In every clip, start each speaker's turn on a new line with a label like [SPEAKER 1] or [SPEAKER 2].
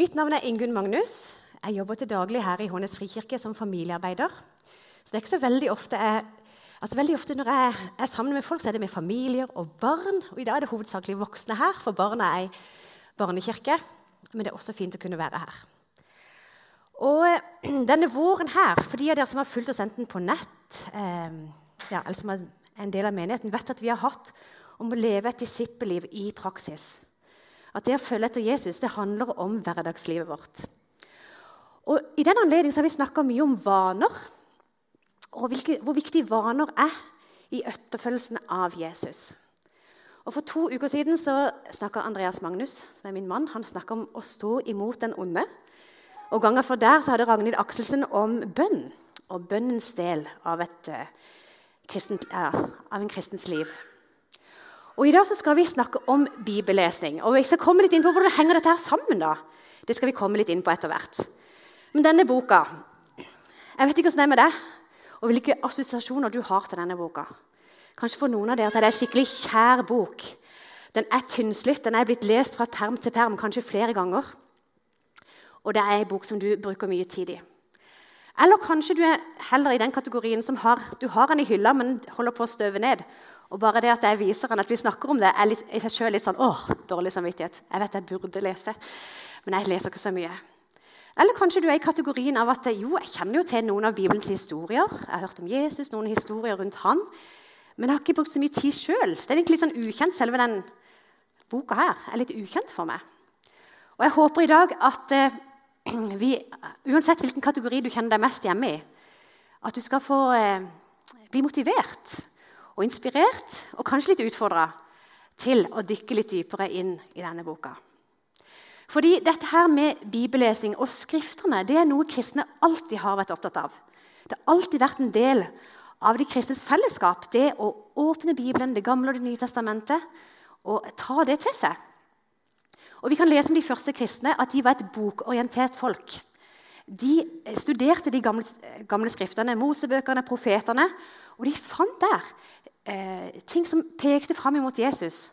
[SPEAKER 1] Mitt navn er Ingunn Magnus. Jeg jobber til daglig her i Hånes frikirke som familiearbeider. Så det er ikke så veldig ofte jeg, altså veldig ofte Når jeg er sammen med folk, så er det med familier og barn. Og I dag er det hovedsakelig voksne her, for barna er i barnekirke. Men det er også fint å kunne være her. Og denne våren her, for de av dere som har fulgt oss enten på nett eh, ja, eller som er en del av menigheten, vet at vi har hatt om å leve et disippelliv i praksis. At det å følge etter Jesus det handler om hverdagslivet vårt. Og I den anledning har vi snakka mye om vaner, og hvilke, hvor viktige vaner er i etterfølgelsen av Jesus. Og For to uker siden så snakka Andreas Magnus, som er min mann, han om å stå imot den onde. Og Ganger før der så hadde Ragnhild Akselsen om bønn og bønnens del av, et, uh, kristent, uh, av en kristens liv. Og I dag så skal vi snakke om bibellesning. Og vi skal komme litt inn på Hvordan henger dette her sammen? da? Det skal vi komme litt inn på etter hvert. Men denne boka Jeg vet ikke hvordan det er med deg, og hvilke assosiasjoner du har til denne boka. Kanskje For noen av dere er det en skikkelig kjær bok. Den er tynnslitt, den er blitt lest fra perm til perm, kanskje flere ganger. Og det er en bok som du bruker mye tid i. Eller kanskje du er heller i den kategorien som har, du har den i hylla, men holder på å støve ned. Og bare det at jeg viser han at vi snakker om det, er litt, i seg selv litt sånn åh, dårlig samvittighet. Jeg vet jeg burde lese, men jeg leser ikke så mye. Eller kanskje du er i kategorien av at jo, jeg kjenner jo til noen av Bibelens historier. Jeg har hørt om Jesus, noen historier rundt han, men jeg har ikke brukt så mye tid sjøl. Det er egentlig litt sånn ukjent, selve den boka her er litt ukjent for meg. Og jeg håper i dag at eh, vi, uansett hvilken kategori du kjenner deg mest hjemme i, at du skal få eh, bli motivert og inspirert og kanskje litt utfordra til å dykke litt dypere inn i denne boka. Fordi dette her med bibellesning og skriftene det er noe kristne alltid har vært opptatt av. Det har alltid vært en del av de kristnes fellesskap, det å åpne Bibelen, Det gamle og Det nye testamentet, og ta det til seg. Og Vi kan lese om de første kristne at de var et bokorientert folk. De studerte de gamle, gamle skriftene, Mosebøkene, profetene, og de fant der eh, ting som pekte fram mot Jesus.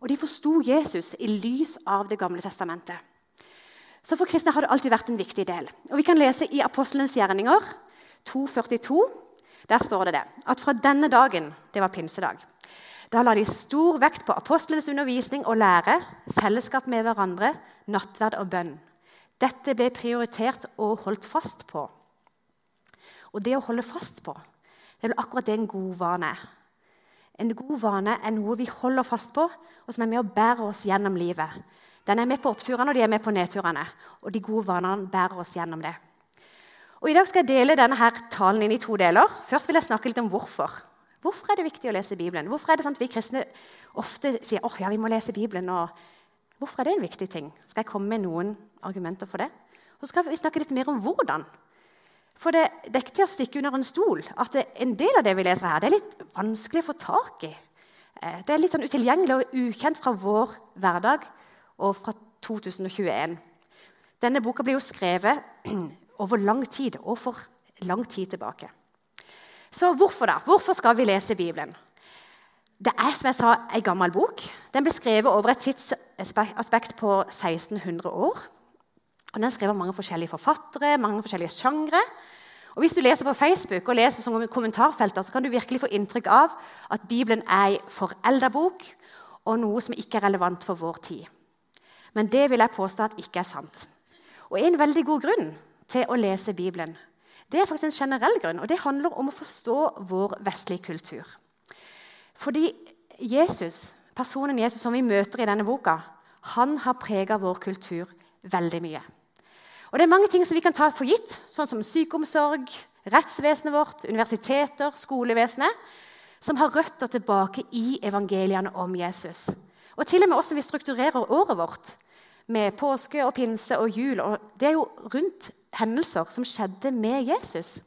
[SPEAKER 1] Og de forsto Jesus i lys av Det gamle testamentet. Så for kristne har det alltid vært en viktig del. Og Vi kan lese i Apostelens gjerninger 2,42. Der står det det, at fra denne dagen, det var pinsedag, da la de stor vekt på apostlenes undervisning og lære, fellesskap med hverandre, nattverd og bønn. Dette ble prioritert og holdt fast på. Og det å holde fast på, det er vel akkurat det en god vane er. En god vane er noe vi holder fast på, og som er med å bære oss gjennom livet. Den er med på oppturene og de er med på nedturene. Og de gode vanene bærer oss gjennom det. Og I dag skal jeg dele denne her talen inn i to deler. Først vil jeg snakke litt om hvorfor. Hvorfor er det viktig å lese Bibelen? Hvorfor er det sånn at vi kristne ofte sier oh, ja, vi må lese Bibelen? Og hvorfor er det en viktig ting? Skal jeg komme med noen argumenter for det? Så skal vi snakke litt mer om hvordan. For det, det, er ikke til å stikke under en stol at det, en del av det vi leser her, det er litt vanskelig å få tak i. Eh, det er litt sånn utilgjengelig og ukjent fra vår hverdag og fra 2021. Denne boka blir jo skrevet over lang tid og for lang tid tilbake. Så hvorfor da? Hvorfor skal vi lese Bibelen? Det er som jeg sa, en gammel bok. Den ble skrevet over et tidsaspekt på 1600 år. Og Den er av mange forskjellige forfattere, mange forskjellige sjangre. Og Hvis du leser på Facebook og leser som kommentarfelter, så kan du virkelig få inntrykk av at Bibelen er ei forelda bok og noe som ikke er relevant for vår tid. Men det vil jeg påstå at ikke er sant. Og En veldig god grunn til å lese Bibelen det er faktisk en generell grunn, og det handler om å forstå vår vestlige kultur. Fordi Jesus, personen Jesus som vi møter i denne boka, han har prega vår kultur veldig mye. Og Det er mange ting som vi kan ta for gitt, sånn som sykeomsorg, rettsvesenet vårt, universiteter, skolevesenet, som har røtter tilbake i evangeliene om Jesus. Og til og med hvordan vi strukturerer året vårt med påske og pinse og jul. Og det er jo rundt hendelser som skjedde med Jesus.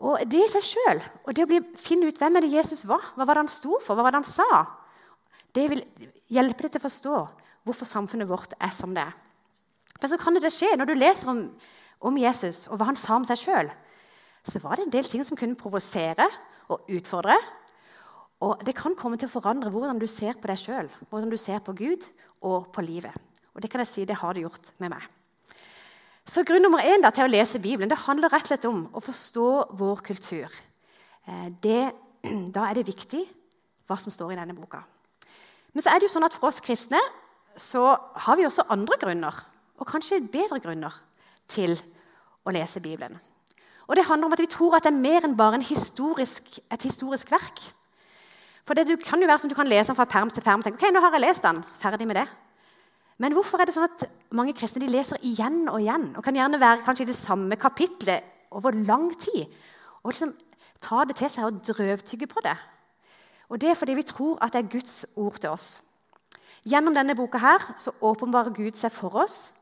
[SPEAKER 1] Og det i seg sjøl, og det å finne ut hvem er det Jesus var, hva var det han sto for, hva var det han sa, det vil hjelpe deg til å forstå hvorfor samfunnet vårt er som det er. Men så kan det skje når du leser om, om Jesus og hva han sa om seg sjøl. Så var det en del ting som kunne provosere og utfordre. Og det kan komme til å forandre hvordan du ser på deg sjøl, hvordan du ser på Gud og på livet. Og det kan jeg si, det har det gjort med meg. Så Grunn nummer én da, til å lese Bibelen det handler rett og slett om å forstå vår kultur. Eh, det, da er det viktig hva som står i denne boka. Men så er det jo sånn at for oss kristne så har vi også andre grunner, og kanskje bedre grunner, til å lese Bibelen. Og det handler om at Vi tror at det er mer enn bare historisk, et historisk verk. For det kan jo være som du kan lese den fra perm til perm og tenke ok, nå har jeg lest den, ferdig med det. Men hvorfor er det sånn at mange kristne leser igjen og igjen og kan gjerne være kanskje i det samme kapitlet over lang tid? Og liksom ta det til seg og drøvtygge på det. Og Det er fordi vi tror at det er Guds ord til oss. Gjennom denne boka her så åpenbarer Gud seg for oss,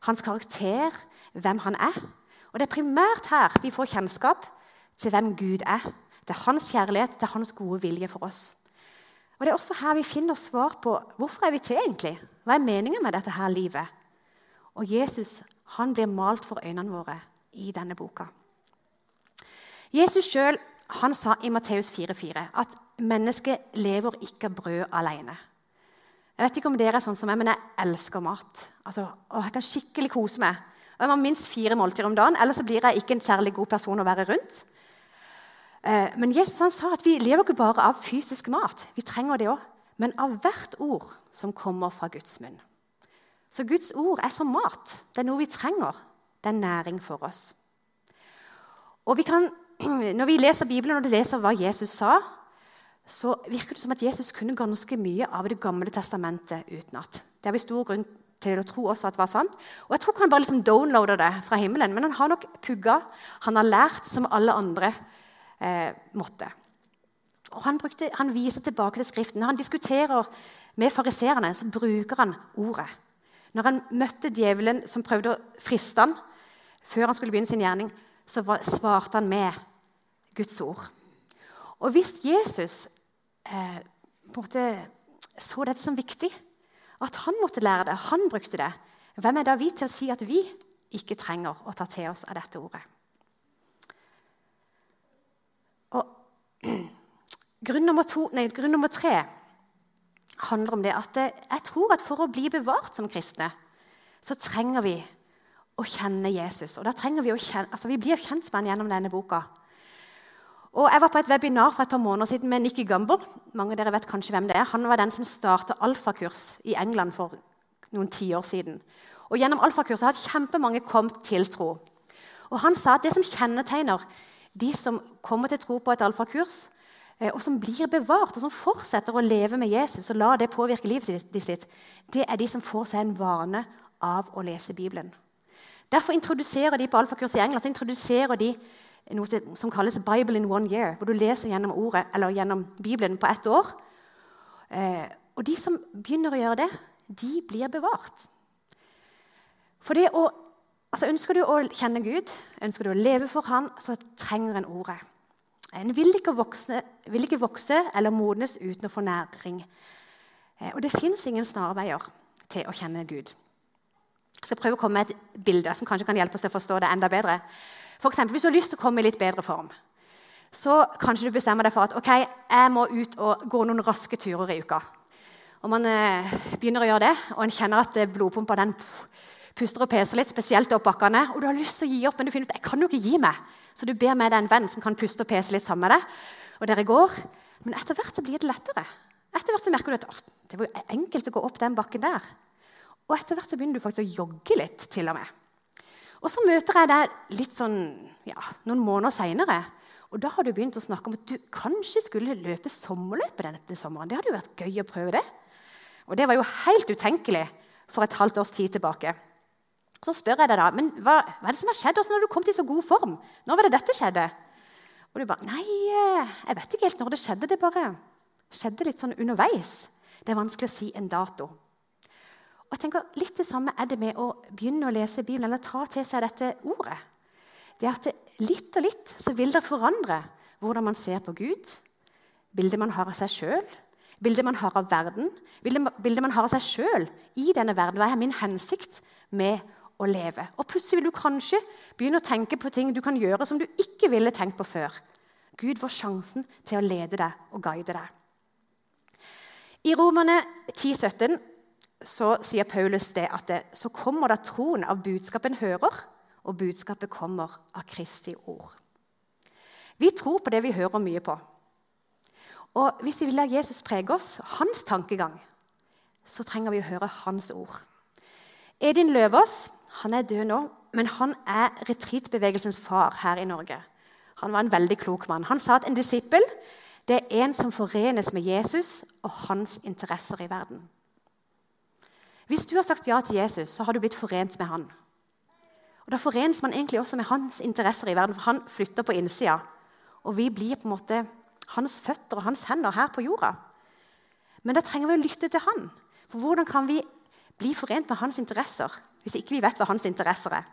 [SPEAKER 1] hans karakter, hvem han er. Og Det er primært her vi får kjennskap til hvem Gud er til hans kjærlighet, til hans gode vilje for oss. Og Det er også her vi finner svar på hvorfor er vi til egentlig? Hva er meningen med dette her livet? Og Jesus han blir malt for øynene våre i denne boka. Jesus sjøl sa i Matteus 4,4 at mennesket lever ikke av brød alene. Jeg vet ikke om dere er sånn som meg, men jeg elsker mat. Altså, å, Jeg kan skikkelig kose meg. Og Jeg må minst fire måltider om dagen, ellers blir jeg ikke en særlig god person å være rundt. Eh, men Jesus sa at vi lever ikke bare av fysisk mat, vi trenger det òg, men av hvert ord som kommer fra Guds munn. Så Guds ord er som mat. Det er noe vi trenger. Det er næring for oss. Og vi kan, Når vi leser Bibelen og leser hva Jesus sa, så virker det som at Jesus kunne ganske mye av Det gamle testamentet utenat. Det har vi stor grunn til å tro også at det var sant. Og jeg tror ikke han bare liksom downloader det fra himmelen, men han har nok pugga. Han har lært som alle andre eh, måtte. Og han, brukte, han, viser tilbake til Skriften. Når han diskuterer med fariserene, så bruker han ordet. Når han møtte djevelen som prøvde å friste han før han skulle begynne sin gjerning, så var, svarte han med Guds ord. Og hvis Jesus eh, måtte, så dette som viktig, at han måtte lære det, han brukte det, hvem er da vi til å si at vi ikke trenger å ta til oss av dette ordet? Grunn nummer, to, nei, grunn nummer, tre handler om det at jeg tror at for å bli bevart som kristne, så trenger vi å kjenne Jesus. Og da trenger Vi å kjenne, altså vi blir kjent med ham gjennom denne boka. Og Jeg var på et webinar for et par måneder siden med Nikki Gumber. Mange av dere vet kanskje hvem det er. Han var den som starta alfakurs i England for noen tiår siden. Og Gjennom alfakurset har kjempemange kommet til tro. Og Han sa at det som kjennetegner de som kommer til tro på et alfakurs, Eh, og som blir bevart, og som fortsetter å leve med Jesus og lar det påvirke livet sitt, det er de som får seg en vane av å lese Bibelen. Derfor introduserer de på alfakurs i England så introduserer de noe som kalles 'Bible in one year', hvor du leser gjennom, ordet, eller gjennom Bibelen på ett år. Eh, og de som begynner å gjøre det, de blir bevart. For det å, altså Ønsker du å kjenne Gud, ønsker du å leve for Han, så trenger en ordet. En vil ikke, vokse, vil ikke vokse eller modnes uten å få næring. Eh, og det fins ingen snarveier til å kjenne Gud. Jeg prøve å komme med et bilde som kanskje kan hjelpe oss til å forstå det enda bedre. For eksempel, hvis du har lyst til å komme i litt bedre form, så kanskje du bestemmer deg for at ok, jeg må ut og gå noen raske turer i uka. Og man eh, begynner å gjøre det, og en kjenner at blodpumpa den puster og peser litt, spesielt opp bakkene, og du har lyst til å gi opp, men du finner ut jeg kan jo ikke gi meg. Så du ber med deg en venn som kan puste og pese litt sammen med deg. Og dere går. Men etter hvert så blir det lettere. Etter hvert så merker du at det var enkelt å gå opp den bakken der. Og etter hvert så begynner du faktisk å jogge litt. til Og med. Og så møter jeg deg litt sånn, ja, noen måneder seinere. Og da har du begynt å snakke om at du kanskje skulle løpe sommerløpet denne sommeren. Det hadde jo vært gøy å prøve det. Og det var jo helt utenkelig for et halvt års tid tilbake. Så spør jeg deg da, men hva, hva er det som har skjedd? Hvordan har du kommet i så god form? Når var det dette skjedde? Og du bare Nei, eh, jeg vet ikke helt når det skjedde. Det bare skjedde litt sånn underveis. Det er vanskelig å si en dato. Og jeg tenker Litt det samme er det med å begynne å lese Bibelen, eller ta til seg dette ordet. Det er at det, Litt og litt så vil det forandre hvordan man ser på Gud, bildet man har av seg sjøl, bildet man har av verden, bildet man har av seg sjøl i denne verden. Hva er min hensikt med å leve. Og plutselig vil du kanskje begynne å tenke på ting du kan gjøre som du ikke ville tenkt på før. Gud får sjansen til å lede deg og guide deg. I Romerne 10, 17 så sier Paulus det at det, så kommer da troen av budskapet en hører, og budskapet kommer av Kristi ord. Vi tror på det vi hører mye på. Og hvis vi vil la Jesus prege oss, hans tankegang, så trenger vi å høre hans ord. Edin Løvaas han er død nå, men han er retreatbevegelsens far her i Norge. Han var en veldig klok mann. Han sa at en disippel det er en som forenes med Jesus og hans interesser i verden. Hvis du har sagt ja til Jesus, så har du blitt forent med han. Og Da forenes man egentlig også med hans interesser i verden, for han flytter på innsida. Og vi blir på en måte hans føtter og hans hender her på jorda. Men da trenger vi å lytte til han. For hvordan kan vi bli forent med hans interesser hvis ikke vi vet hva hans interesser er?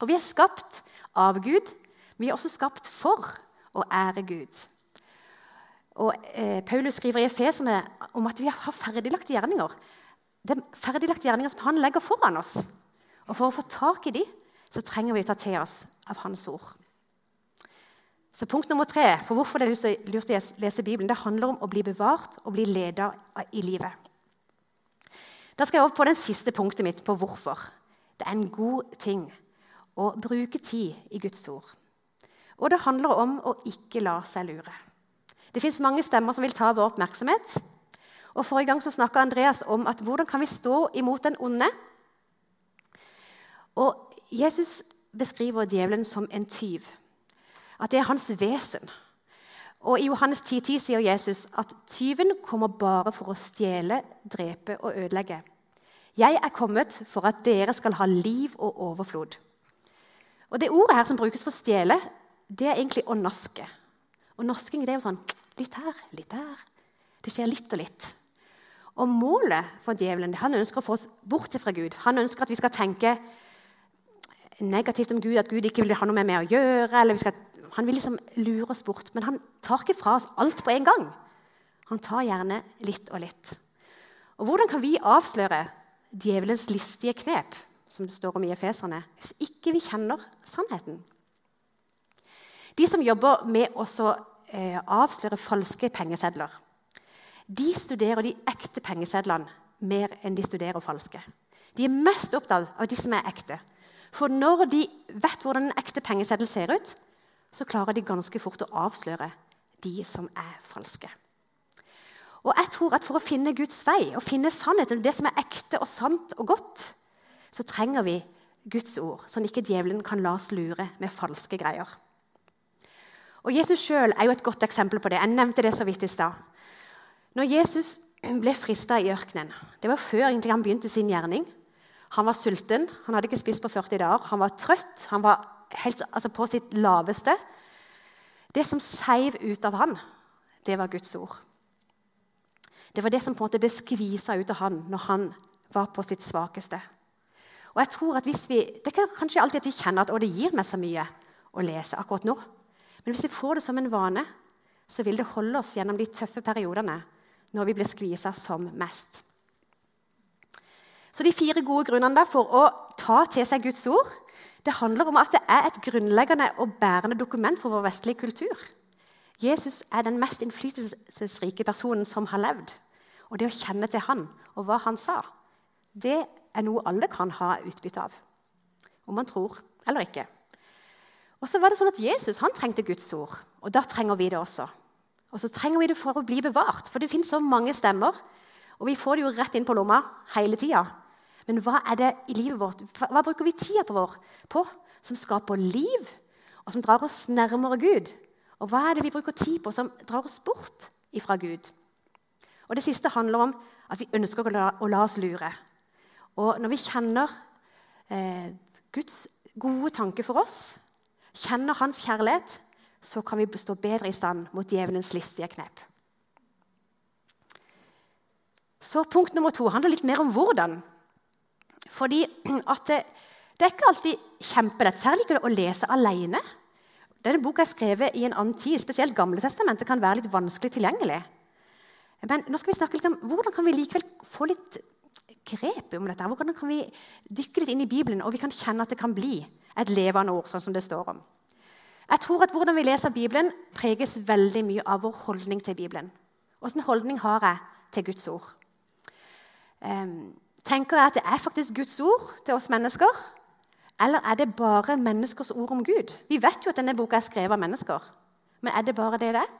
[SPEAKER 1] Og Vi er skapt av Gud. Vi er også skapt for å ære Gud. Og eh, Paulus skriver i Efesene om at vi har ferdiglagte gjerninger. Det er ferdiglagte gjerninger som han legger foran oss. Og For å få tak i de, så trenger vi å ta til oss av hans ord. Så Punkt nummer tre for hvorfor det er lurt å lese Bibelen, det handler om å bli bevart og bli leder i livet. Da skal jeg over på den siste punktet mitt på hvorfor. Det er en god ting å bruke tid i Guds ord. Og det handler om å ikke la seg lure. Det fins mange stemmer som vil ta vår oppmerksomhet. Og Forrige gang så snakka Andreas om at hvordan kan vi stå imot den onde. Og Jesus beskriver djevelen som en tyv. At det er hans vesen. Og I Johannes 10,10 10 sier Jesus at tyven kommer bare for å stjele, drepe og ødelegge. Jeg er kommet for at dere skal ha liv og overflod. Og Det ordet her som brukes for stjele, det er egentlig å naske. Og Nasking det er jo sånn litt her, litt der. Det skjer litt og litt. Og Målet for djevelen han ønsker å få oss bort fra Gud. Han ønsker at vi skal tenke negativt om Gud, at Gud ikke vil ha noe med meg å gjøre. Skal, han vil liksom lure oss bort. Men han tar ikke fra oss alt på en gang. Han tar gjerne litt og litt. Og Hvordan kan vi avsløre djevelens listige knep, som det står om i Efeserne, hvis ikke vi kjenner sannheten? De som jobber med å eh, avsløre falske pengesedler, de studerer de ekte pengesedlene mer enn de studerer falske. De er mest opptatt av de som er ekte. For når de vet hvordan en ekte pengeseddel ser ut, så klarer de ganske fort å avsløre de som er falske. Og jeg tror at For å finne Guds vei og finne sannheten, det som er ekte og sant og godt, så trenger vi Guds ord, sånn ikke djevelen kan la oss lure med falske greier. Og Jesus sjøl er jo et godt eksempel på det. Jeg nevnte det så vidt i stad. Når Jesus ble frista i ørkenen Det var før han begynte sin gjerning. Han var sulten, han hadde ikke spist på 40 dager. Han var trøtt, han var helt, altså på sitt laveste. Det som seiv ut av han, det var Guds ord. Det var det som på en måte ble skvisa ut av han når han var på sitt svakeste. Og jeg tror at hvis vi, Det er kanskje alltid at vi kjenner at det gir meg så mye å lese akkurat nå. Men hvis vi får det som en vane, så vil det holde oss gjennom de tøffe periodene når vi blir skvisa som mest. Så De fire gode grunnene for å ta til seg Guds ord det handler om at det er et grunnleggende og bærende dokument for vår vestlige kultur. Jesus er den mest innflytelsesrike personen som har levd. Og det å kjenne til han og hva han sa, det er noe alle kan ha utbytte av. Om man tror eller ikke. Og så var det sånn at Jesus han trengte Guds ord, og da trenger vi det også. Og så trenger vi det for å bli bevart, for det finnes så mange stemmer. Og vi får det jo rett inn på lomma hele tida. Men hva er det i livet vårt? Hva bruker vi tida på, vår, på som skaper liv, og som drar oss nærmere Gud? Og hva er det vi bruker tid på som drar oss bort ifra Gud? Og Det siste handler om at vi ønsker å la, å la oss lure. Og når vi kjenner eh, Guds gode tanke for oss, kjenner hans kjærlighet, så kan vi stå bedre i stand mot djevelens listige knep. Så Punkt nummer to handler litt mer om hvordan. Fordi at det, det er ikke alltid kjempelett, særlig ikke det å lese alene. Denne boka er skrevet i en annen tid, spesielt Gamle testamentet kan være litt vanskelig tilgjengelig. Men nå skal vi snakke litt om hvordan kan vi likevel få litt grep om dette. Hvordan kan vi dykke litt inn i Bibelen og vi kan kjenne at det kan bli et levende ord, sånn som det står om. Jeg tror at Hvordan vi leser Bibelen, preges veldig mye av vår holdning til Bibelen. Åssen holdning har jeg til Guds ord? Um, tenker jeg at det er faktisk Guds ord til oss mennesker? Eller er det bare menneskers ord om Gud? Vi vet jo at denne boka er skrevet av mennesker. Men er det bare det det er?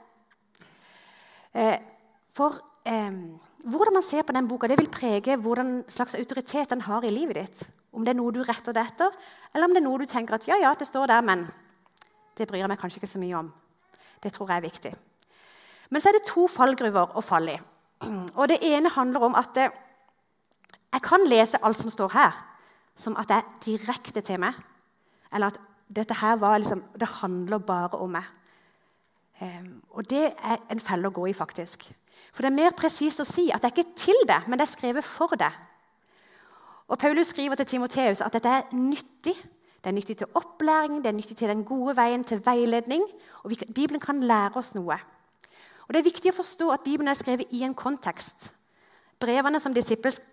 [SPEAKER 1] Eh, for eh, hvordan man ser på den boka, det vil prege hvordan slags autoritet den har i livet ditt. Om det er noe du retter deg etter, eller om det er noe du tenker at ja, ja, det står der, men det bryr jeg meg kanskje ikke så mye om. Det tror jeg er viktig. Men så er det to fallgruver å falle i. Og Det ene handler om at eh, jeg kan lese alt som står her, som at det er direkte til meg. Eller at dette her liksom, det handler bare om meg. Um, og det er en felle å gå i, faktisk. For det er mer presist å si at det er ikke til det, men det er skrevet for det. Og Paulus skriver til Timoteus at dette er nyttig. Det er nyttig til opplæring, det er nyttig til den gode veien, til veiledning. Og vi, Bibelen kan lære oss noe. Og Det er viktig å forstå at Bibelen er skrevet i en kontekst. Brevene som,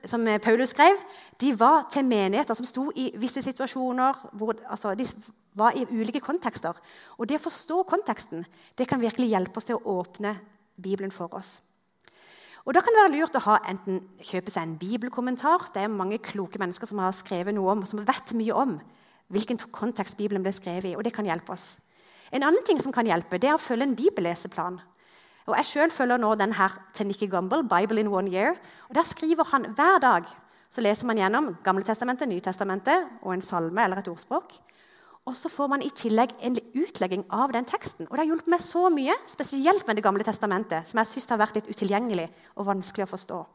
[SPEAKER 1] som, Paulus skrev, de var til menigheter som sto i visse situasjoner. Hvor, altså, de var i ulike kontekster. Og Det å forstå konteksten det kan virkelig hjelpe oss til å åpne Bibelen for oss. Og Da kan det være lurt å ha enten kjøpe seg en bibelkommentar. Det er mange kloke mennesker som har skrevet noe om, og som vet mye om hvilken kontekst Bibelen ble skrevet i. og det kan hjelpe oss. En annen ting som kan hjelpe, det er å følge en bibelleseplan. Og Jeg selv følger nå den her til Nikki Gumbel, 'Bible in one year'. og Der skriver han hver dag så leser man gjennom Gamletestamentet, Nytestamentet og en salme eller et ordspråk. Og så får man i tillegg en utlegging av den teksten. Og Det har hjulpet meg så mye, spesielt med Det gamle testamentet, som jeg synes har vært litt utilgjengelig og vanskelig å forstå.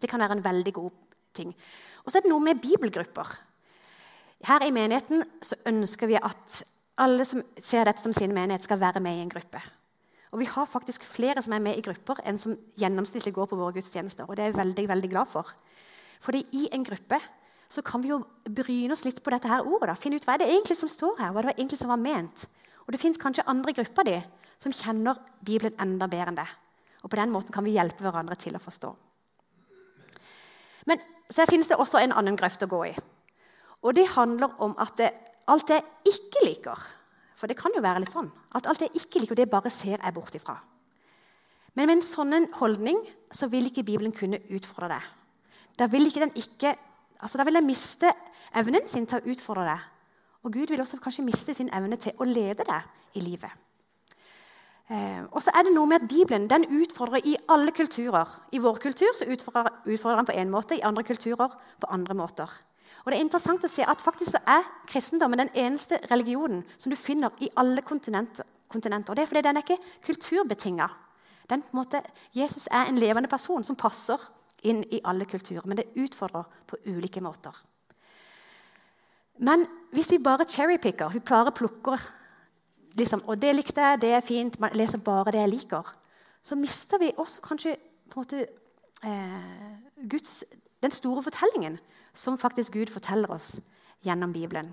[SPEAKER 1] Det kan være en veldig god ting. Og så er det noe med bibelgrupper. Her i menigheten så ønsker vi at alle som ser dette som sin menighet, skal være med i en gruppe. Og Vi har faktisk flere som er med i grupper enn som gjennomsnittlig går på våre gudstjenester. og det er jeg veldig, veldig glad for. Fordi i en gruppe så kan vi jo bryne oss litt på dette her ordet. da. Finne ut hva er det egentlig som står her, hva det var egentlig som var ment. Og Det fins kanskje andre grupper de som kjenner Bibelen enda bedre enn det. Og På den måten kan vi hjelpe hverandre til å forstå. Men så finnes det også en annen grøft å gå i. Og Det handler om at det, alt jeg ikke liker, for det kan jo være litt sånn at alt jeg ikke liker, det bare ser jeg bort ifra. Men med en sånn holdning så vil ikke Bibelen kunne utfordre deg. Da vil, ikke ikke, altså da vil jeg miste evnen sin til å utfordre deg. Og Gud vil også kanskje miste sin evne til å lede deg i livet. Eh, og så er det noe med at Bibelen den utfordrer i alle kulturer. I vår kultur så utfordrer, utfordrer den på én måte, i andre kulturer på andre måter. Og det er interessant å se at faktisk så er kristendommen den eneste religionen som du finner i alle kontinenter. kontinenter. Det er fordi den er ikke kulturbetinga. Jesus er en levende person som passer inn i alle kulturer. Men det utfordrer på ulike måter. Men hvis vi bare cherrypicker, vi bare plukker liksom, og det likte jeg, det er fint, man leser bare det jeg liker, så mister vi også kanskje på en måte, eh, Guds, den store fortellingen som faktisk Gud forteller oss gjennom Bibelen.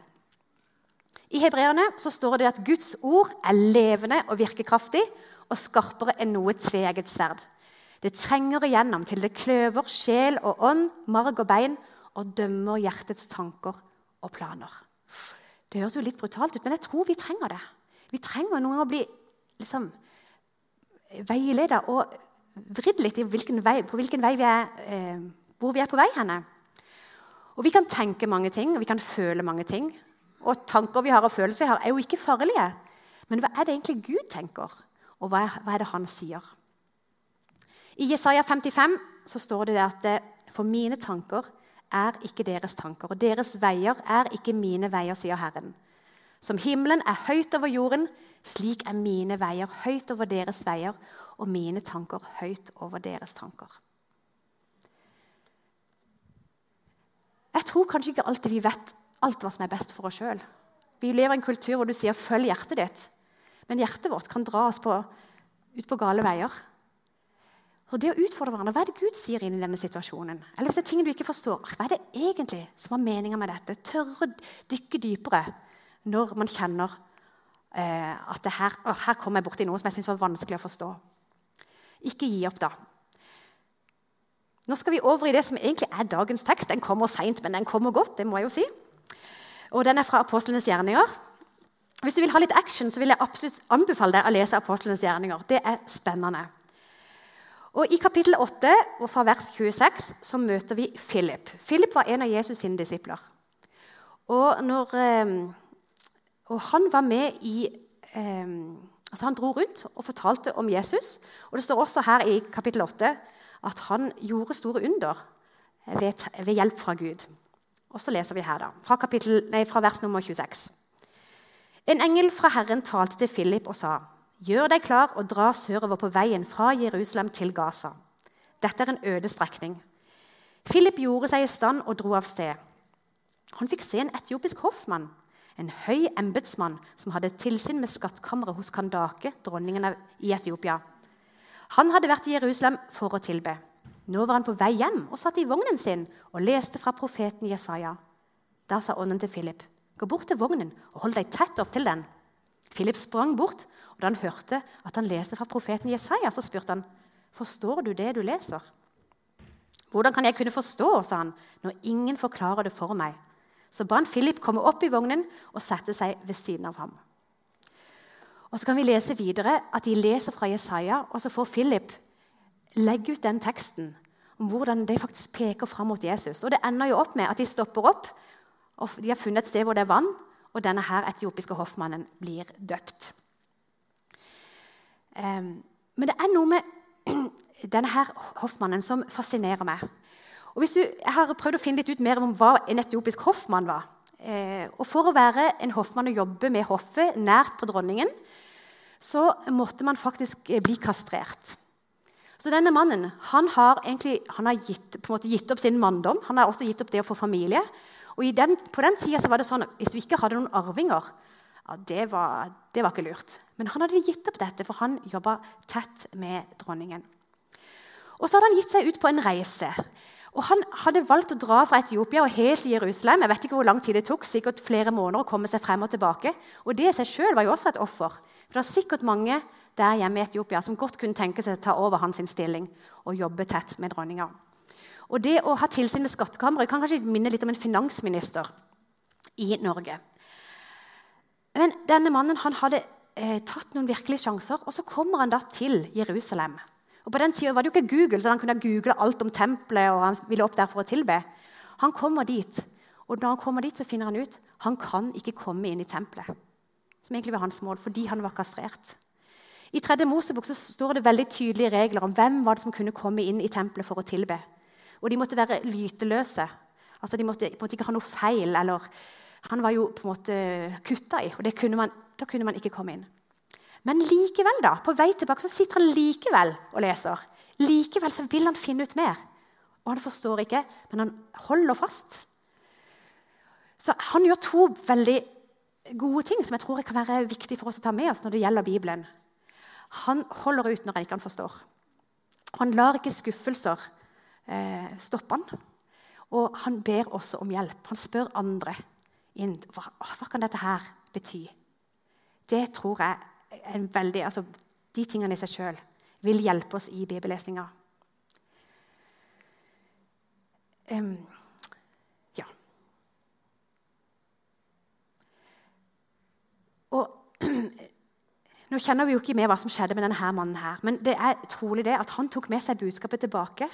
[SPEAKER 1] I Hebreerne står det at Guds ord er levende og virkekraftig og skarpere enn noe tveegget sverd. Det trenger igjennom til det kløver sjel og ånd, marg og bein, og dømmer hjertets tanker og planer. Det høres jo litt brutalt ut, men jeg tror vi trenger det. Vi trenger noen å bli liksom, veileda og vridd litt i vei, på hvilken vei vi er, eh, hvor vi er på vei henne. Og Vi kan tenke mange ting og vi kan føle mange ting. Og tanker vi har og følelser vi har, er jo ikke farlige. Men hva er det egentlig Gud tenker, og hva er, hva er det han sier? I Jesaja 55 så står det at eh, for mine tanker er ikke deres tanker, og deres veier er ikke mine veier, sier Herren. Som himmelen er høyt over jorden, slik er mine veier høyt over deres veier, og mine tanker høyt over deres tanker. Jeg tror kanskje ikke alltid vi vet alt hva som er best for oss sjøl. Vi lever i en kultur hvor du sier 'følg hjertet ditt', men hjertet vårt kan dra oss på, ut på gale veier. Og det å utfordre hverandre, Hva er det Gud sier inn i denne situasjonen? Eller hvis det er ting du ikke forstår, hva er det egentlig som var meninga med dette? Tørre å dykke dypere når man kjenner eh, at her, å, her kom jeg borti noe som jeg syns var vanskelig å forstå. Ikke gi opp, da. Nå skal vi over i det som egentlig er dagens tekst. Den kommer seint, men den kommer godt. det må jeg jo si. Og Den er fra Apostlenes gjerninger. Hvis du vil ha litt action, så vil jeg absolutt anbefale deg å lese Apostlenes gjerninger. Det er spennende. Og I kapittel 8 og fra vers 26 så møter vi Philip. Philip var en av Jesus sine disipler. Og, når, eh, og han var med i eh, altså Han dro rundt og fortalte om Jesus. Og Det står også her i kapittel 8 at han gjorde store under ved, ved hjelp fra Gud. Og så leser vi her, da, fra, kapittel, nei, fra vers nummer 26. En engel fra Herren talte til Philip og sa:" Gjør deg klar og dra sørover på veien fra Jerusalem til Gaza. Dette er en øde strekning. Philip gjorde seg i stand og dro av sted. Han fikk se en etiopisk hoffmann, en høy embetsmann som hadde tilsyn med skattkammeret hos Kandake, dronningen i Etiopia. Han hadde vært i Jerusalem for å tilbe. Nå var han på vei hjem og satt i vognen sin og leste fra profeten Jesaja. Da sa ånden til Philip, gå bort til vognen og hold deg tett opp til den. Philip sprang bort og da han hørte at han leste fra profeten Jesaja, så spurte han forstår du det du leser. Hvordan kan jeg kunne forstå, sa han, når ingen forklarer det for meg. Så ba han Philip komme opp i vognen og sette seg ved siden av ham. Og Så kan vi lese videre at de leser fra Jesaja, og så får Philip legge ut den teksten om hvordan de faktisk peker fram mot Jesus. Og Det ender jo opp med at de stopper opp, og de har funnet et sted hvor det er vann, og denne her etiopiske hoffmannen blir døpt. Men det er noe med denne her hoffmannen som fascinerer meg. Og hvis du, Jeg har prøvd å finne litt ut mer om hva en etiopisk hoffmann var. Eh, og For å være en hoffmann og jobbe med hoffet nært på dronningen, så måtte man faktisk eh, bli kastrert. Så denne mannen han har, egentlig, han har gitt, gitt, opp sin manndom. Han har også gitt opp det å få familie. Og den, På den tida var det sånn at hvis du ikke hadde noen arvinger, ja, det, var, det var ikke lurt. Men han hadde gitt opp dette, for han jobba tett med dronningen. Og så hadde han gitt seg ut på en reise. Og Han hadde valgt å dra fra Etiopia og helt til Jerusalem. Jeg vet ikke hvor lang tid det tok, sikkert flere måneder å komme seg frem og tilbake. Og Det i seg selv var jo også et offer. For det er sikkert mange der hjemme i Etiopia som godt kunne tenke seg å ta over hans stilling og jobbe tett med dronninga. Og det å ha tilsyn med skattkammeret kan kanskje minne litt om en finansminister i Norge. Men denne mannen han hadde eh, tatt noen virkelige sjanser, og så kommer han da til Jerusalem. Og På den tida var det jo ikke Google, så han kunne google alt om tempelet. og han ville opp der for å tilbe. Han kommer dit, og når han kommer dit, så finner han ut han kan ikke komme inn i tempelet. Som egentlig var hans mål, fordi han var kastrert. I tredje Mosebok så står det veldig tydelige regler om hvem var det som kunne komme inn i tempelet for å tilbe. Og de måtte være lyteløse. Altså De måtte, måtte ikke ha noe feil. eller Han var jo på en måte kutta i, og kunne man, da kunne man ikke komme inn. Men likevel, da, på vei tilbake så sitter han likevel og leser. Likevel så vil han finne ut mer. Og han forstår ikke, men han holder fast. Så han gjør to veldig gode ting som jeg tror kan være viktig for oss å ta med oss når det gjelder Bibelen. Han holder ut når han ikke forstår. Han lar ikke skuffelser eh, stoppe han. Og han ber også om hjelp. Han spør andre inn, hva, hva kan dette her bety. Det tror jeg veldig, altså, de tingene i seg sjøl vil hjelpe oss i bibellesninga. Um, ja. Og Nå kjenner vi jo ikke med hva som skjedde med denne mannen, her, men det er trolig det at han tok med seg budskapet tilbake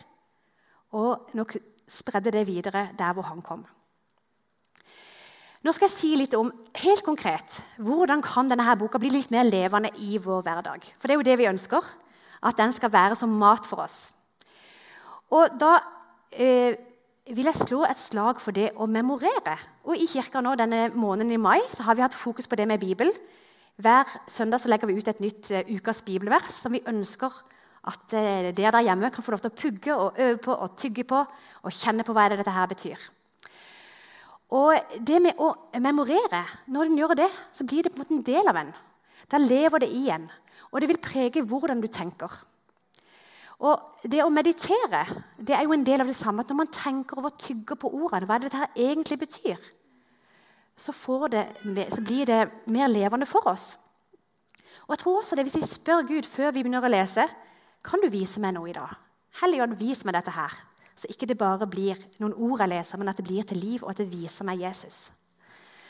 [SPEAKER 1] og nok spredde det videre der hvor han kom. Nå skal jeg si litt om helt konkret, hvordan kan denne her boka bli litt mer levende i vår hverdag. For det er jo det vi ønsker, at den skal være som mat for oss. Og da eh, vil jeg slå et slag for det å memorere. Og I kirka nå denne måneden i mai så har vi hatt fokus på det med Bibelen. Hver søndag så legger vi ut et nytt uh, ukas bibelvers som vi ønsker at uh, dere der hjemme kan få lov til å pugge og øve på og tygge på og kjenne på hva det dette her betyr. Og det med å memorere, når en gjør det, så blir det på en måte en del av en. Da lever det i en, og det vil prege hvordan du tenker. Og Det å meditere det er jo en del av det samme. at Når man tenker over tygger på ordene, hva det dette egentlig betyr, så, det, så, blir det mer levende for oss. Og jeg tror også det, Hvis vi spør Gud før vi begynner å lese kan du vise meg noe i dag, Helligånd, vis meg dette her. Så ikke det bare blir noen ord jeg leser, men at det blir til liv, og at det viser meg Jesus.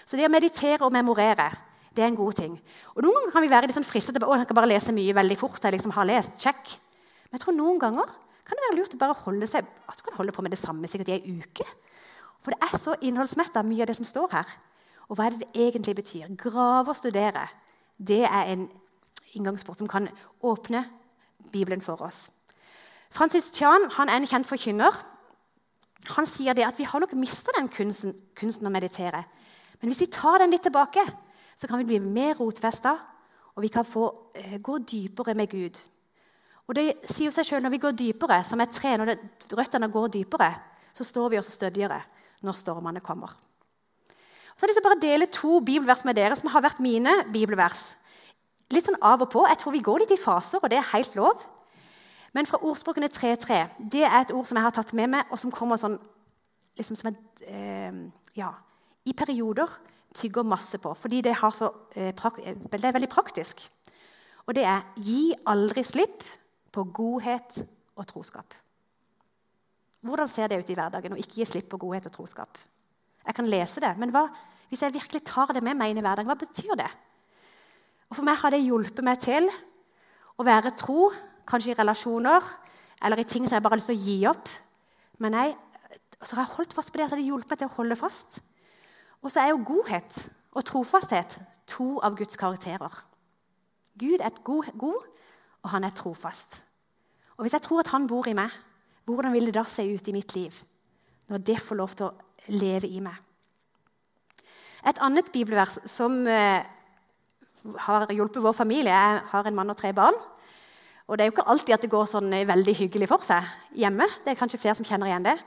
[SPEAKER 1] Så det å meditere og memorere det er en god ting. Og Noen ganger kan vi være litt sånn fristet til å bare lese mye veldig fort. jeg liksom har lest, check. Men jeg tror noen ganger kan det være lurt å bare holde seg, at du kan holde på med det samme sikkert i ei uke. For det er så innholdsmetta, mye av det som står her. Og hva er det det egentlig betyr? Grave og studere. Det er en inngangsport som kan åpne Bibelen for oss. Francis Chan han er en kjent forkynner. Han sier det at vi har nok mista den kunsten, kunsten, å meditere. Men hvis vi tar den litt tilbake, så kan vi bli mer rotfesta, og vi kan få uh, gå dypere med Gud. Og det sier jo seg selv, Når vi går dypere, som et tre, når det, røttene går dypere, så står vi også stødigere når stormene kommer. Så jeg å bare dele to bibelvers med dere som har vært mine bibelvers. Litt sånn av og på. Jeg tror vi går litt i faser, og det er helt lov. Men fra ordspråkene 3.3 det er et ord som jeg har tatt med meg, og som kommer sånn liksom som et, eh, ja, i perioder tygger masse på. Fordi det, så, eh, det, er veldig praktisk. Og det er 'gi aldri slipp på godhet og troskap'. Hvordan ser det ut i hverdagen å ikke gi slipp på godhet og troskap? Jeg kan lese det, men hva, hvis jeg virkelig tar det med meg inn i hverdagen, hva betyr det? Og For meg har det hjulpet meg til å være tro, kanskje i relasjoner eller i ting som jeg bare har lyst til å gi opp. Men jeg, så har jeg holdt fast på det, så har det hjulpet meg til å holde fast. Og så er jo godhet og trofasthet to av Guds karakterer. Gud er god, god, og han er trofast. Og Hvis jeg tror at han bor i meg, hvordan vil det da se ut i mitt liv når det får lov til å leve i meg? Et annet bibelvers som eh, har hjulpet vår familie Jeg har en mann og tre barn. Og Det er jo ikke alltid at det går sånn eh, veldig hyggelig for seg hjemme. Det er kanskje flere som kjenner igjen det.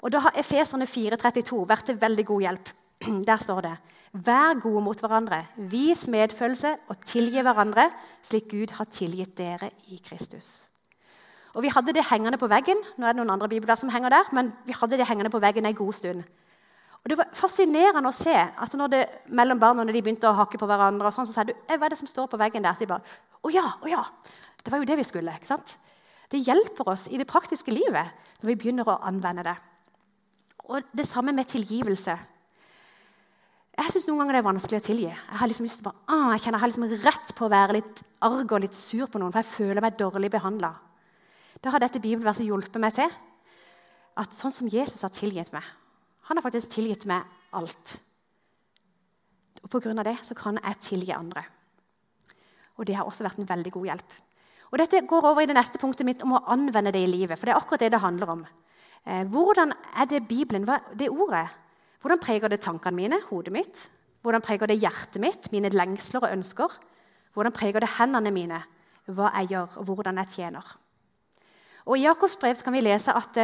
[SPEAKER 1] Og Da har Efeserne 4,32 vært til veldig god hjelp. Der står det Vær gode mot hverandre, vis medfølelse og tilgi hverandre, slik Gud har tilgitt dere i Kristus. Og Vi hadde det hengende på veggen nå er det noen andre bibler som henger der, men vi hadde det hengende på veggen en god stund. Og Det var fascinerende å se at når det, mellom barna når de begynte å hakke på hverandre, og sånn, så sa du hva er det som står på veggen der? Så de bare, å ja, å ja, Det var jo det vi skulle. ikke sant? Det hjelper oss i det praktiske livet når vi begynner å anvende det. Og Det samme med tilgivelse. Jeg syns noen ganger det er vanskelig å tilgi. Jeg har liksom lyst til bare, ah, jeg kjenner jeg har liksom rett på å være litt arg og litt sur på noen, for jeg føler meg dårlig behandla. Da har dette bibelverset hjulpet meg til at sånn som Jesus har tilgitt meg Han har faktisk tilgitt meg alt. Og Pga. det så kan jeg tilgi andre. Og det har også vært en veldig god hjelp. Og Dette går over i det neste punktet mitt om å anvende det i livet. For det er akkurat det det handler om. Eh, hvordan er det Bibelen, det ordet? Hvordan preger det tankene mine, hodet mitt? Hvordan preger det hjertet mitt, mine lengsler og ønsker? Hvordan preger det hendene mine, hva jeg gjør, og hvordan jeg tjener? Og I Jakobs brev kan vi lese at,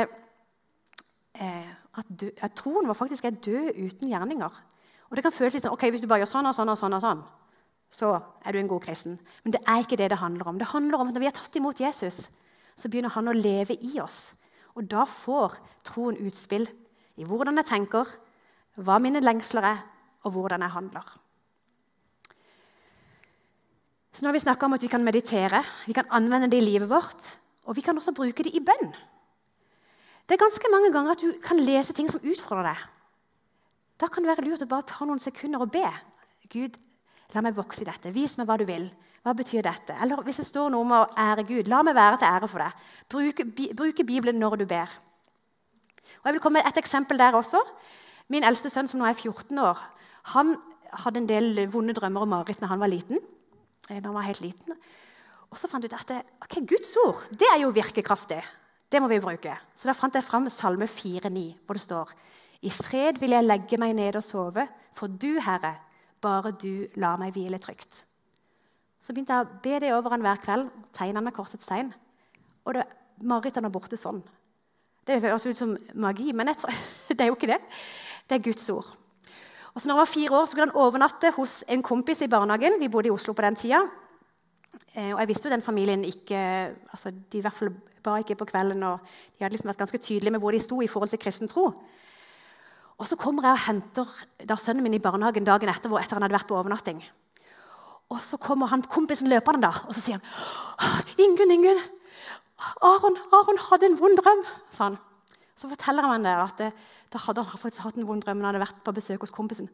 [SPEAKER 1] eh, at, du, at troen vår faktisk er død uten gjerninger. Og Det kan føles litt sånn ok, hvis du bare gjør sånn og sånn, og sånn, og sånn, så er du en god kristen. Men det er ikke det det handler om. Det handler om at Når vi har tatt imot Jesus, så begynner han å leve i oss. Og da får troen utspill i hvordan jeg tenker, hva mine lengsler er, og hvordan jeg handler. Så nå har vi snakka om at vi kan meditere, vi kan anvende det i livet vårt. Og vi kan også bruke det i bønn. Det er ganske mange ganger at du kan lese ting som utfordrer deg. Da kan det være lurt å bare ta noen sekunder og be. Gud, la meg vokse i dette. Vis meg hva du vil. Hva betyr dette? Eller hvis det står noe om å ære Gud, la meg være til ære for deg. Bruke, bruke Bibelen når du ber. Og jeg vil komme med et eksempel der også. Min eldste sønn, som nå er 14 år, han hadde en del vonde drømmer og mareritt da han var liten. Da han var helt liten. Og så fant jeg ut at det, okay, Guds ord det er jo virkekraftig. Det må vi bruke. Så da fant jeg fram Salme 4,9, hvor det står I fred vil jeg legge meg ned og sove, for du, Herre, bare du lar meg hvile trygt. Så begynte jeg å be det over han hver kveld. Tegne han med korsets tegn. Og det, marerittene var borte sånn. Det høres ut som magi, men tror, det er jo ikke det. Det er Guds ord. Og så når han var fire år, så kunne han overnatte hos en kompis i barnehagen. Vi bodde i Oslo på den tida. Eh, og jeg visste jo den familien ikke altså De i hvert fall ba ikke på kvelden. og De hadde liksom vært ganske tydelige med hvor de sto i forhold til kristen tro. Og Så kommer jeg og henter der sønnen min i barnehagen dagen etter, etter han hadde vært på overnatting. Og Så kommer han kompisen løpende da, og så sier han, 'Ingunn, Ingunn, Aron, Aron hadde en vond drøm.' sa han. Så forteller han det at det, da hadde han faktisk hatt en vond drøm han hadde vært på besøk hos kompisen.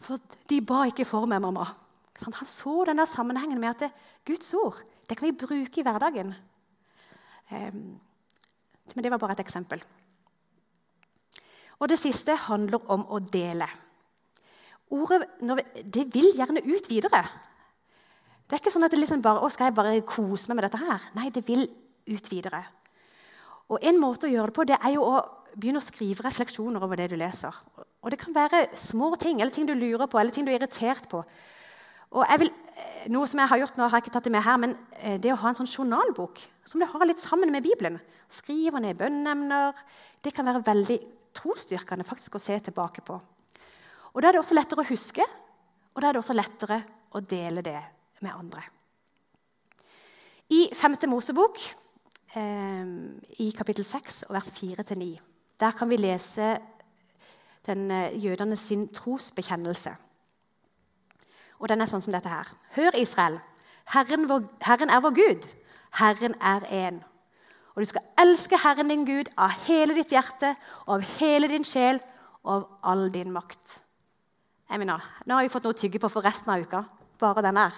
[SPEAKER 1] For de ba ikke for meg, mamma. Han så den der sammenhengen med at det, Guds ord det kan vi bruke i hverdagen. Men det var bare et eksempel. Og det siste handler om å dele. Ordet det vil gjerne ut videre. Det er ikke sånn at det liksom bare, å, skal jeg bare kose meg med dette her. Nei, det vil ut videre. Og En måte å gjøre det på det er jo å begynne å skrive refleksjoner over det du leser. Og Det kan være små ting, eller ting du lurer på, eller ting du er irritert på. Og jeg vil, eh, noe som jeg har gjort nå, har jeg ikke tatt det med her, men eh, det å ha en sånn journalbok som du har litt sammen med Bibelen, skriver ned bønneemner, det kan være veldig trosstyrkende faktisk å se tilbake på. Og Da er det også lettere å huske, og da er det også lettere å dele det med andre. I 5. Mosebok, eh, i kapittel 6, vers 4-9, der kan vi lese den eh, jødene sin trosbekjennelse. Og den er sånn som dette her. Hør, Israel. Herren, vår, Herren er vår Gud. Herren er én. Og du skal elske Herren din Gud av hele ditt hjerte og av hele din sjel og av all din makt. Jeg mener, Nå har vi fått noe å tygge på for resten av uka. Bare den her.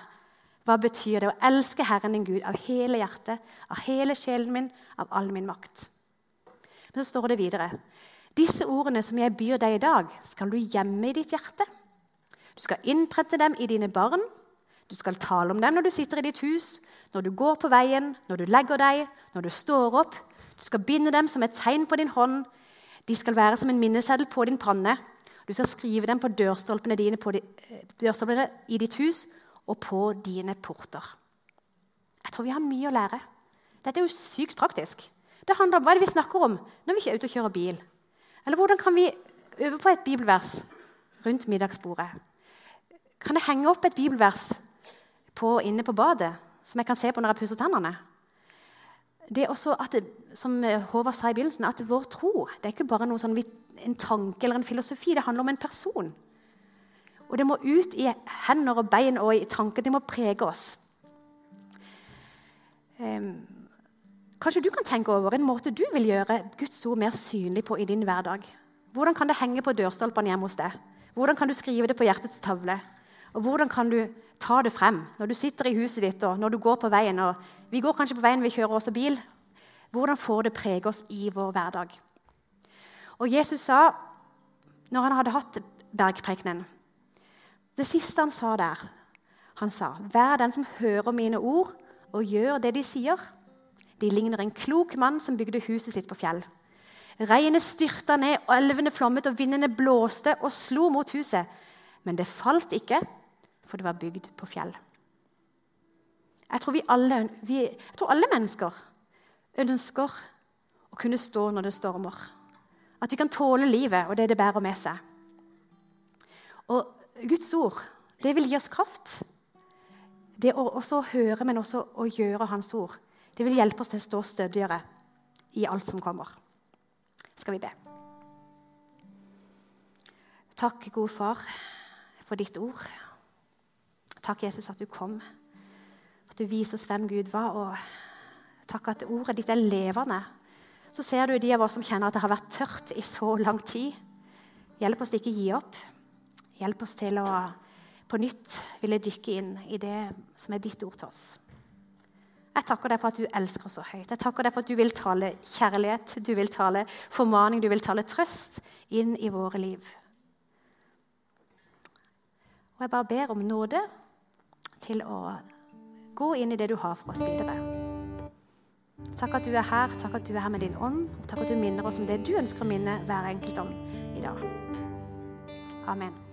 [SPEAKER 1] Hva betyr det å elske Herren din Gud av hele hjertet, av hele sjelen min, av all min makt? Men så står det videre. Disse ordene som jeg byr deg i dag, skal du gjemme i ditt hjerte. Du skal innprente dem i dine barn. Du skal tale om dem når du sitter i ditt hus, når du går på veien, når du legger deg, når du står opp. Du skal binde dem som et tegn på din hånd. De skal være som en minneseddel på din panne. Du skal skrive dem på dørstolpene, dine, på de, eh, dørstolpene i ditt hus og på dine porter. Jeg tror vi har mye å lære. Dette er jo sykt praktisk. Det handler om Hva er det vi snakker om når vi ikke er ute og kjører bil? Eller hvordan kan vi øve på et bibelvers rundt middagsbordet? Kan jeg henge opp et bibelvers på, inne på badet som jeg kan se på når jeg pusser tennene? Det er også at, som Håvard sa i begynnelsen, at vår tro det er ikke bare sånn, en tanke eller en filosofi. Det handler om en person. Og det må ut i hender og bein og i tanker. Det må prege oss. Um, kanskje du kan tenke over en måte du vil gjøre Guds ord mer synlig på i din hverdag. Hvordan kan det henge på dørstolpene hjemme hos deg? Hvordan kan du skrive det på hjertets tavle? Og hvordan kan du ta det frem når du sitter i huset ditt og når du går på veien? og Vi går kanskje på veien, vi kjører også bil. Hvordan får det prege oss i vår hverdag? Og Jesus sa, når han hadde hatt bergprekenen Det siste han sa der, han sa, 'Vær den som hører mine ord og gjør det de sier.' De ligner en klok mann som bygde huset sitt på fjell. Regnet styrta ned, og elvene flommet, og vindene blåste og slo mot huset. Men det falt ikke, for det var bygd på fjell. Jeg tror, alle, vi, jeg tror alle mennesker ønsker å kunne stå når det stormer. At vi kan tåle livet og det det bærer med seg. Og Guds ord det vil gi oss kraft. Det å også høre, men også å gjøre Hans ord, det vil hjelpe oss til å stå stødigere i alt som kommer. Skal vi be. Takk, gode far, for ditt ord. Takk, Jesus, at du kom. At du viser oss hvem Gud var. Og takk at ordet ditt er levende. Så ser du de av oss som kjenner at det har vært tørt i så lang tid. Hjelp oss til ikke å gi opp. Hjelp oss til å på nytt ville dykke inn i det som er ditt ord til oss. Jeg takker deg for at du elsker oss så høyt. Jeg takker deg for at du vil tale kjærlighet, du vil tale formaning, du vil tale trøst inn i våre liv. Og jeg bare ber om nåde til å gå inn i det du har for oss videre. Takk at du er her, takk at du er her med din ånd, takk at du minner oss om det du ønsker å minne hver enkelt om i dag. Amen.